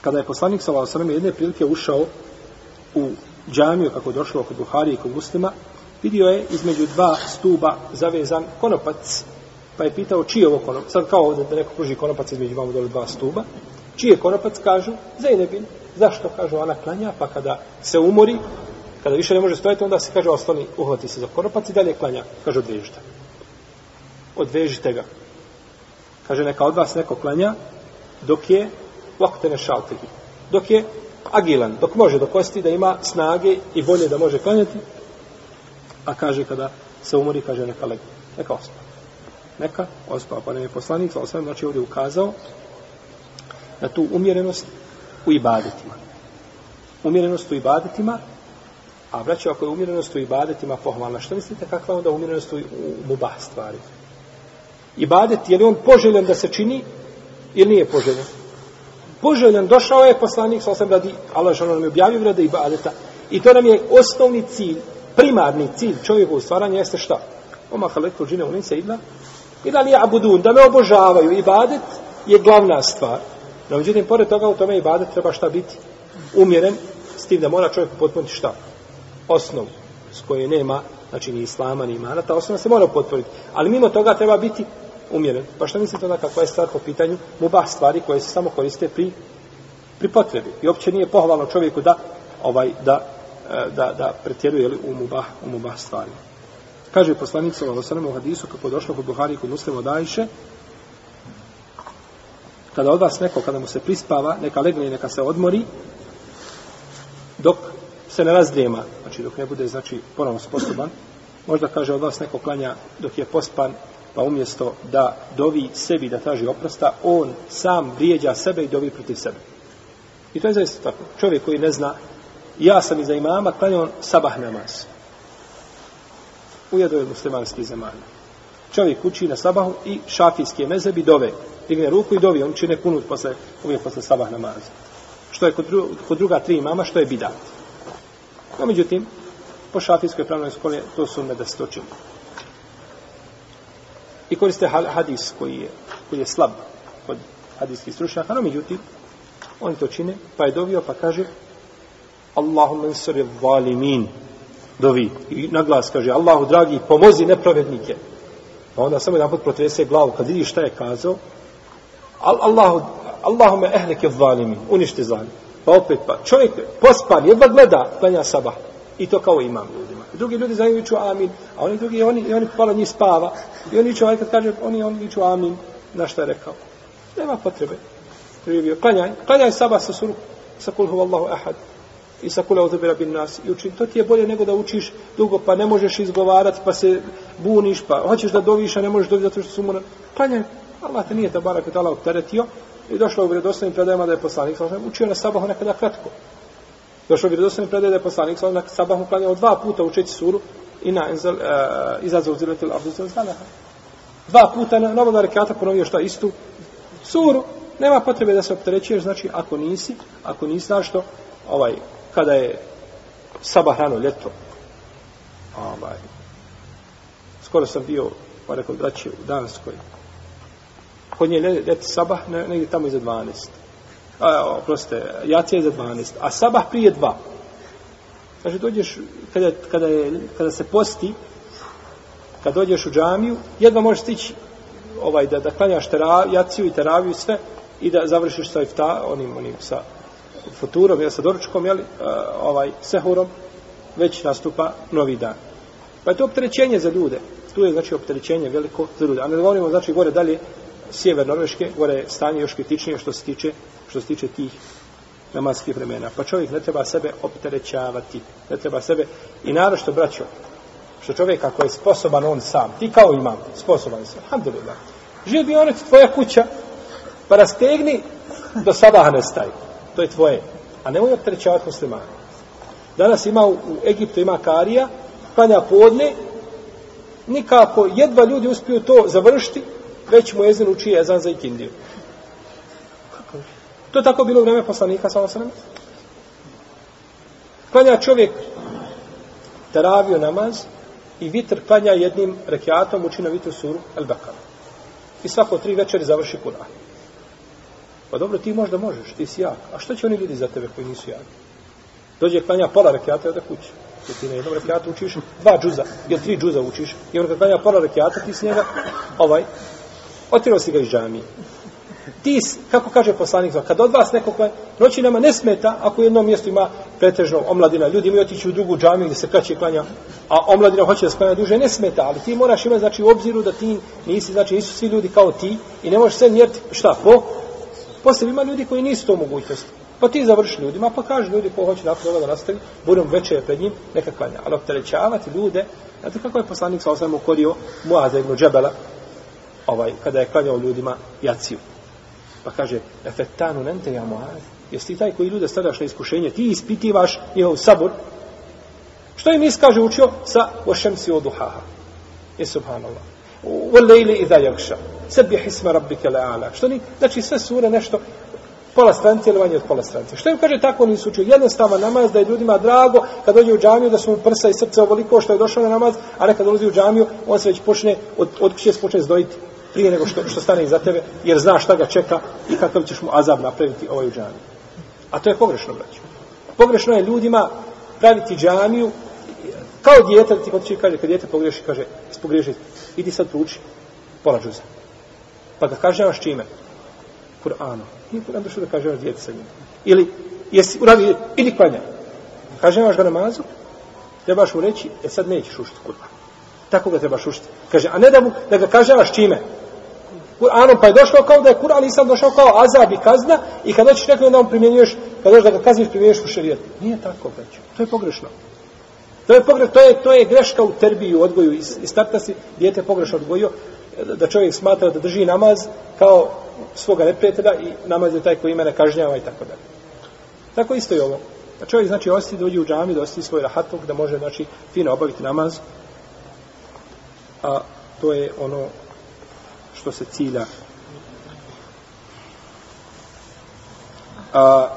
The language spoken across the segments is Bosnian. kada je poslanik sa Allahom jedne prilike ušao u džamiju kako je došlo kod Buhari i kod muslima, vidio je između dva stuba zavezan konopac, pa je pitao čiji je ovo konopac, sad kao ovdje da neko pruži konopac između vam dole dva stuba, čiji je konopac, kažu, Zainebin, zašto, kažu, ona klanja, pa kada se umori, kada više ne može stojati, onda se kaže, osloni, uhvati se za konopac i dalje klanja, kaže, odvežite. Odvežite ga. Kaže, neka od vas neko klanja, dok je vakte ne šaltihi. Dok je agilan, dok može do kosti, da ima snage i volje da može klanjati, a kaže kada se umori, kaže neka legne, neka ospa. Neka ospa, pa ne je poslanik, sa osvijem, znači ovdje ukazao na tu umjerenost u ibadetima. Umjerenost u ibadetima, a braće, ako je umjerenost u ibadetima pohvalna, što mislite, kakva onda umjerenost u, u mubah stvari? Ibadet, je li on poželjen da se čini ili nije poželjen? poželjan, došao je poslanik, sa osam radi, Allah žalno nam je objavio vrede i badeta. I to nam je osnovni cilj, primarni cilj čovjeka u stvaranju jeste šta? Oma halekul džine u nice idla, idla nije abudun, da me obožavaju i badet je glavna stvar. No, međutim, pored toga u tome i badet treba šta biti umjeren, s tim da mora čovjek potpuniti šta? Osnov s koje nema, znači ni islama, ni imana, ta osnova se mora potpuniti. Ali mimo toga treba biti umjeren. Pa što mislite onda kakva je stvar po pitanju mubah stvari koje se samo koriste pri, pri potrebi? I opće nije pohvalno čovjeku da ovaj da e, da, da pretjeruje li u mubah, u mubah stvari. Kaže poslanik sa Lalosanem u hadisu kako je došlo kod Buhari kod muslima dajše kada od vas neko kada mu se prispava neka legne neka se odmori dok se ne razdrijema znači dok ne bude znači ponovno sposoban možda kaže od vas neko klanja dok je pospan pa umjesto da dovi sebi da traži oprosta, on sam vrijeđa sebe i dovi protiv sebe. I to je zaista tako. Čovjek koji ne zna, ja sam iza imama, klanjao sabah namaz. Ujedo je muslimanski zeman. Čovjek uči na sabahu i šafijski meze bi dove. Digne ruku i dovi, on čine kunut posle, uvijek posle sabah namaza. Što je kod, druga, kod druga tri imama, što je bidat. No, međutim, po šafijskoj pravnoj skoli to su nedastočine i koriste hadis koji je, koji je slab od hadijskih stručnjaka, no međutim, oni to čine, pa je dovio, pa kaže, Allahumma insuri valimin, dovi, i naglas kaže, Allahu dragi, pomozi nepravednike. Pa onda samo jedan put protrese glavu, kad vidi šta je kazao, Allahu, Allahume ehleke valimin, uništi zalim. Pa opet, pa čovjek pospan, jedva gleda, klanja sabah i to kao imam ljudima. I drugi ljudi znaju iću amin, a oni drugi, oni, i oni pala njih spava, i oni iću, kad kaže, oni, oni iću amin, na šta je rekao. Nema potrebe. Privio. Klanjaj, klanjaj saba sa suru, sa kulhu vallahu ahad, i sa kulhu uzubira bin nas, i učin, to ti je bolje nego da učiš dugo, pa ne možeš izgovarati, pa se buniš, pa hoćeš da doviš, a ne možeš dobiti zato što su mora. Klanjaj, Allah te nije te barak i tala opteretio, i došlo u vredostavim predajama da je poslanik, učio na sabahu nekada kratko, Došao bi redosan predaj da je poslanik sa onak sabahom klanjao dva puta učeći suru i na enzel, e, izazov ziletil abduzel zaneha. Dva puta na novog rekata ponovio šta istu suru. Nema potrebe da se opterećuješ, znači ako nisi, ako nisi znaš to, ovaj, kada je sabah rano ljeto, ovaj, skoro sam bio, pa rekao, braći, u Danskoj, kod nje ljeti sabah, ne, negdje tamo iza 12 oprostite, jacija je za 12, a sabah prije 2. Znači, dođeš, kada, kada, je, kada se posti, kad dođeš u džamiju, jedva možeš stići ovaj, da, da klanjaš terav, jaciju i teraviju sve i da završiš sa ifta, onim, onim sa futurom, jel, sa doručkom, jel, ovaj, sehurom, već nastupa novi dan. Pa je to opterećenje za ljude. Tu je, znači, opterećenje veliko za ljude. A ne govorimo, znači, gore dalje, sjever Norveške, gore stanje još kritičnije što se tiče što se tiče tih namaskih vremena. Pa čovjek ne treba sebe opterećavati. Ne treba sebe... I narošto, braćo, što čovjek ako je sposoban on sam, ti kao imam, sposoban sam, alhamdulillah, živ bi onic tvoja kuća, pa rastegni do sabah ne staj. To je tvoje. A nemoj opterećavati muslimani. Danas ima u Egiptu ima karija, klanja podne, nikako jedva ljudi uspiju to završiti, već mu jezin uči jezan za ikindiju. To je tako bilo u vreme poslanika, sa osrem. Klanja čovjek teravio namaz i vitr klanja jednim rekiatom učina vitru suru El Bekala. I svako tri večeri završi kuran. Pa dobro, ti možda možeš, ti si jak. A što će oni vidjeti za tebe koji nisu jaki? Dođe klanja pola rekiata i ode kuće. Jer ti na jednom rekiatu učiš dva džuza, ili tri džuza učiš. I on kad klanja pola rekiata, ti s njega, ovaj, otirao si ga iz džamije ti, kako kaže poslanik, kad od vas neko klanja, noći nama ne smeta ako u jednom mjestu ima pretežno omladina, ljudi imaju otići u drugu džamiju gdje se kraće klanja, a omladina hoće da sklanja duže, ne smeta, ali ti moraš imati, znači, u obziru da ti nisi, znači, nisu svi ljudi kao ti i ne možeš se mjeriti, šta, po? Poslije ima ljudi koji nisu to mogućnost. Pa ti završi ljudima, pa kaže ljudi ko hoće nakon ovoga da nastavi, budem veće pred njim, neka klanja. Ali opterećavati ljude, znate kako je poslanik sa osam ukorio Muaza ibn Džebela, ovaj, kada je klanjao ljudima jaciju. Pa kaže, efetanu nente ja muaz. Jesi ti taj koji ljude stavljaš na iskušenje, ti ispitivaš njihov sabor. Što im iskaže učio sa ošem si oduhaha. I subhanallah. U lejli i dajakša. Sebi hisma rabike leala. Što ni, znači sve sure nešto, pola stranci ili manje od pola stranci. Što im kaže tako nisu učio? Jednostavan namaz da je ljudima drago kad dođe u džamiju da su mu prsa i srce ovoliko što je došao na namaz, a nekad dolazi u džamiju, on se već počne, od, od kuće se počne zdojiti prije nego što, što stane iza tebe, jer zna šta ga čeka i kakav ćeš mu azab napraviti ovaj u džaniju. A to je pogrešno, braću. Pogrešno je ljudima praviti džaniju kao djete, ti kod kaže, kad djete pogreši, kaže, ispogreši, idi sad pruči, pola džuza. Pa ga kaže vaš čime? Kur'anom. Nije Kur'an došao da kaže vaš djete sa njim. Ili, jesi uradi, ili klanja. Kaže vaš ga namazu, trebaš mu reći, e sad nećeš ušti Kur'an. Tako ga trebaš ušti. Kaže, a ne da mu, da ga kaže vaš čime? Kur'anom, pa je došlo kao da je Kur'an Islam došao kao azab i kazna i kad doćiš nekome da mu primjenjuješ, kad doćiš da ga kazniš, primjenjuješ u šarijetu. Nije tako, braću. To je pogrešno. To je, pogre, to je, to je greška u terbiju, odgoju. I, i starta si djete pogrešno odgojio da čovjek smatra da drži namaz kao svoga neprijatelja i namaz je taj koji ime ne kažnjava i tako dalje. Tako isto je ovo. Da čovjek znači osti dođe u džamiju, da osti svoj rahatluk, da može znači fino obaviti namaz. A to je ono što se cilja. A,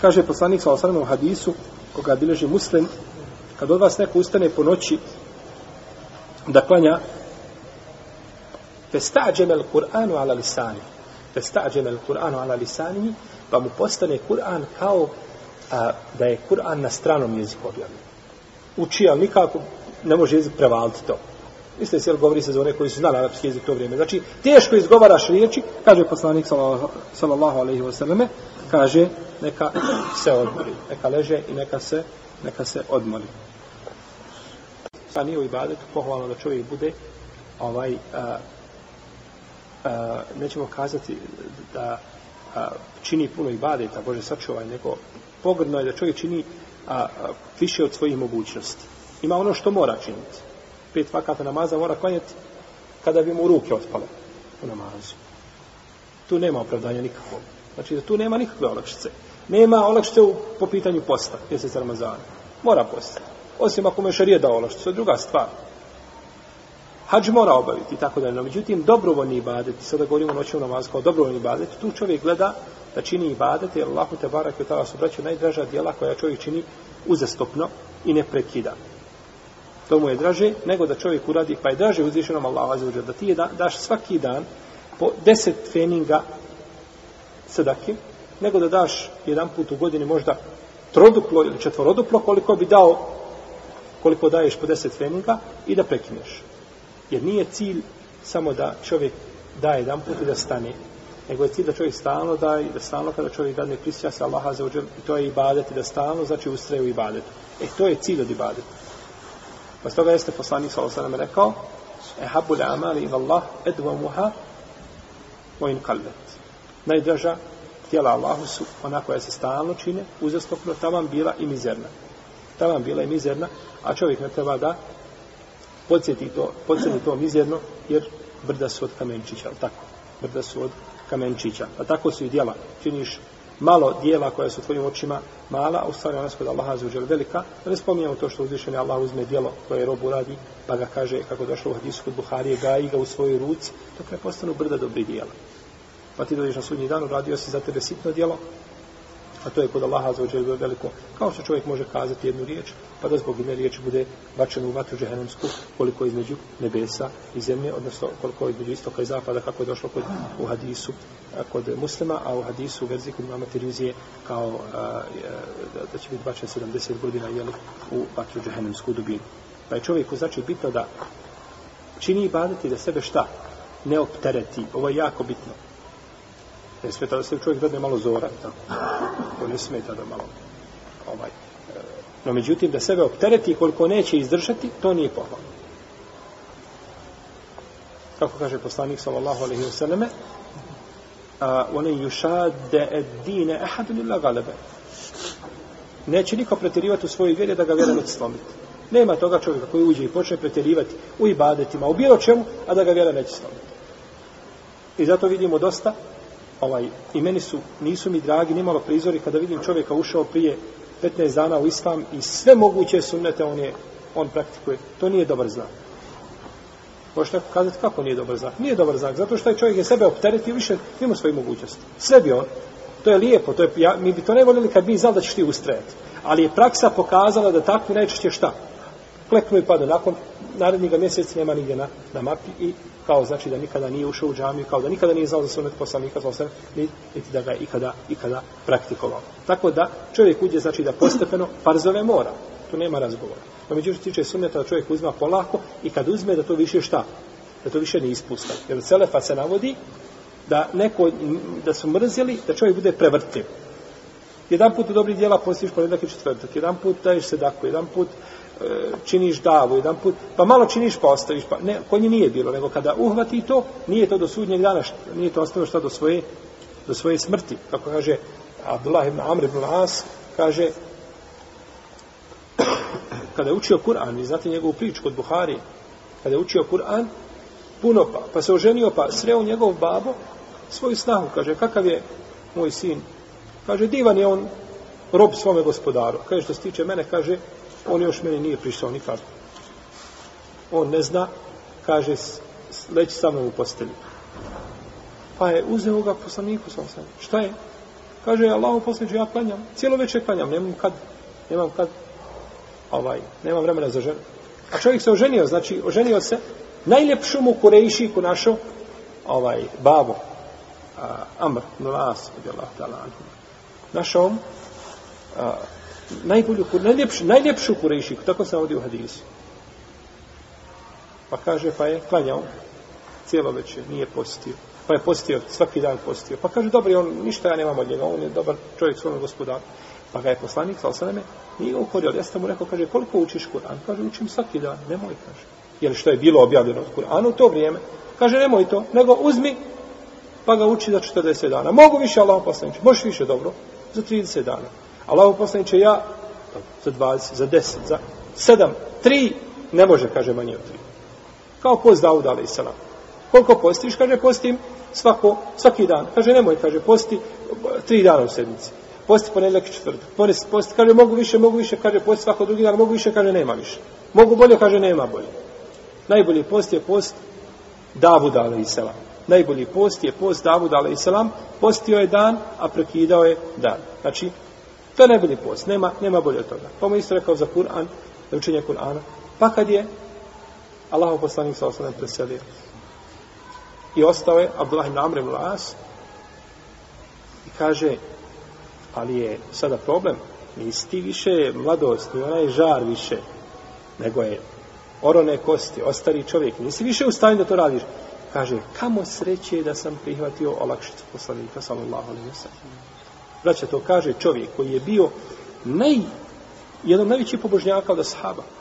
kaže poslanik sa osanom hadisu, koga bileže muslim, kad od vas neko ustane po noći da klanja festađem el Kur'anu ala lisani, festađem el Kur'anu ala lisani, pa mu postane Kur'an kao a, da je Kur'an na stranom jeziku objavljen. Uči, ali nikako ne može jezik prevaliti to. Iste se govori se za one koji su znali arapski jezik to vrijeme. Znači, teško izgovaraš riječi, kaže poslanik sallallahu alaihi wa sallame, kaže, neka se odmori. Neka leže i neka se, neka se odmori. Sa nije u ibadetu pohvalno da čovjek bude ovaj, a, a, nećemo kazati da a, čini puno ibadeta, Bože sačuvaj, nego pogrdno je da čovjek čini a, a, više od svojih mogućnosti. Ima ono što mora činiti pet vakata namaza mora klanjati kada bi mu ruke otpale u namazu. Tu nema opravdanja nikakvog. Znači da tu nema nikakve olakšice. Nema olakšice u, po pitanju posta, mjesec Ramazana. Mora posta. Osim ako mu je šarije dao olakšice, druga stvar. Hadž mora obaviti i tako dalje. No, međutim, dobrovoljni ibadet, sada govorimo o noćnom namazu kao dobrovoljni ibadet, tu čovjek gleda da čini ibadet, jer Allah te barak i tala su braću najdraža dijela koja čovjek čini uzastopno i ne prekida to mu je draže nego da čovjek uradi, pa je draže uzvišenom Allah azuđer, da ti je da, daš svaki dan po deset feninga sadake, nego da daš jedan put u godini možda troduplo ili četvoroduplo koliko bi dao koliko daješ po deset feninga i da prekineš. Jer nije cilj samo da čovjek daje jedan put i da stane, nego je cilj da čovjek stalno daje i da stalno kada čovjek dadne prisjasa Allaha za uđer, i to je ibadet i da stalno znači ustraje u ibadetu. E to je cilj od ibadeta. Pa stoga jeste poslanik sa osanem rekao, ehabu le amali in Allah edva muha o in kallet. Najdraža tijela Allahu su ona koja se stalno čine, uzastopno, ta vam bila i mizerna. Ta vam bila i mizerna, a čovjek ne treba da podsjeti to, podsjeti to mizerno, jer brda su od kamenčića, ali tako? Brda su od kamenčića. A pa tako su i dijela. Činiš malo dijela koja su tvojim očima mala, a u stvari ona spod Allaha zaođer velika. Da ne spominjamo to što uzvišeni Allah uzme dijelo koje rob uradi, pa ga kaže kako došlo u hadisu kod Buharije, gaji ga u svojoj ruci, dok ne postanu brda dobri dijela. Pa ti dođeš na sudnji dan, uradio si za tebe sitno dijelo, a to je kod Allaha za ođer veliko. Kao što čovjek može kazati jednu riječ, pa da zbog jedne riječi bude bačen u vatru džehennemsku, koliko je između nebesa i zemlje, odnosno koliko je između istoka i zapada, kako je došlo kod, u hadisu kod muslima, a u hadisu u verziji kod mama Tirizije, kao a, da, da će biti bačen 70 godina jel, u vatru džehennemsku dubinu. Pa je čovjeku znači bitno da čini i baditi da sebe šta? Ne optereti. Ovo je jako bitno. Ne smeta da se čovjek dadne malo zora, tako. To ne smeta da malo, ovaj. E, no, međutim, da sebe optereti koliko neće izdržati, to nije pohvalno. Kako kaže poslanik sallallahu alaihi wa sallame, a one yushadde ed dine ahadu lilla galebe. Neće niko pretjerivati u svojoj vjeri da ga vjera neće slomiti. Nema toga čovjeka koji uđe i počne pretjerivati u ibadetima, u bilo čemu, a da ga vjera neće slomiti. I zato vidimo dosta ovaj, i meni su, nisu mi dragi nimalo prizori kada vidim čovjeka ušao prije 15 dana u islam i sve moguće sunnete on je, on praktikuje. To nije dobar znak. Možeš tako kazati kako nije dobar znak? Nije dobar znak, zato što je čovjek je sebe opteretio više mimo svoje mogućnosti. Sve bi on, to je lijepo, to je, ja, mi bi to ne voljeli kad bi znali da ćeš ti ustrajati. Ali je praksa pokazala da takvi najčešće šta? kleknu i pada nakon narednjeg mjeseca nema nigdje na, na mapi i kao znači da nikada nije ušao u džamiju, kao da nikada nije znao za sunet poslanika, znao sam, niti da ga je ikada, ikada praktikovao. Tako da čovjek uđe znači da postepeno parzove mora, tu nema razgovora. No međutim, tiče sunneta da čovjek uzma polako i kad uzme da to više šta? Da to više ne ispusta. Jer od Selefa se navodi da neko, da su mrzili, da čovjek bude prevrtljiv. Jedan put u dobri dijela postiš ponedak i četvrtak, jedan put daješ sedaku, jedan put činiš davu jedan put, pa malo činiš pa ostaviš, pa ne, kod nje nije bilo, nego kada uhvati to, nije to do sudnjeg dana, šta, nije to ostalo šta do svoje, do svoje smrti. Kako kaže Abdullah ibn Amr ibn As, kaže, kada je učio Kur'an, vi znate njegovu priču kod Buhari, kada je učio Kur'an, puno pa, pa se oženio, pa sreo njegov babo, svoju snahu, kaže, kakav je moj sin, kaže, divan je on, rob svome gospodaru, kaže, što se tiče mene, kaže, on još meni nije prišao nikad. On ne zna, kaže, leći sa mnom u postelju. Pa je uzeo ga poslaniku sa osam. Šta je? Kaže, Allah u ja klanjam. Cijelo večer klanjam, nemam kad. Nemam kad. Ovaj, nemam vremena za ženu. A čovjek se oženio, znači, oženio se. Najljepšu mu kurejšiku našo, ovaj, babo. A, Amr, nulas, je bilo, Našao, najbolju, najljepšu, najljepšu kurešiku, tako se ovdje u hadisu. Pa kaže, pa je klanjao cijelo večer, nije postio. Pa je postio, svaki dan postio. Pa kaže, dobro, on, ništa ja nemam od njega, on je dobar čovjek, svojom gospodar. Pa ga je poslanik, sa osaneme, nije ga ukorio. Ja sam mu rekao, kaže, koliko učiš Kur'an? Kaže, učim svaki dan, nemoj, kaže. Jer što je bilo objavljeno od Kur'ana u to vrijeme, kaže, nemoj to, nego uzmi, pa ga uči za 40 dana. Mogu više, Allah poslanik, možeš više, dobro, za 30 dana. Allahu poslaniče, ja za 20, za 10, za 7, 3, ne može, kaže, manje od 3. Kao post Dauda, ali i salam. Koliko postiš, kaže, postim svako, svaki dan. Kaže, nemoj, kaže, posti tri dana u sedmici. Posti ponedljak i četvrtak. Posti, posti, kaže, mogu više, mogu više, kaže, posti svako drugi dan, mogu više, kaže, nema više. Mogu bolje, kaže, nema bolje. Najbolji post je post Davud, ali i salam. Najbolji post je post Davud, ali i salam. Postio je dan, a prekidao je dan. Znači, To je najbolji post, nema, nema bolje od toga. Pa mu isto rekao za Kur'an, za učenje Kur'ana. Pa kad je Allah poslanik sa osnovem preselio i ostao je Abdullah ibn Amr Las i kaže ali je sada problem nisi više mladost, ni onaj žar više nego je orone kosti, ostari čovjek, nisi više u stanju da to radiš. Kaže, kamo sreće da sam prihvatio olakšicu poslanika, sallallahu alaihi wa sallam. Braća to kaže čovjek koji je bio naj, jedan najveći pobožnjaka od sahaba.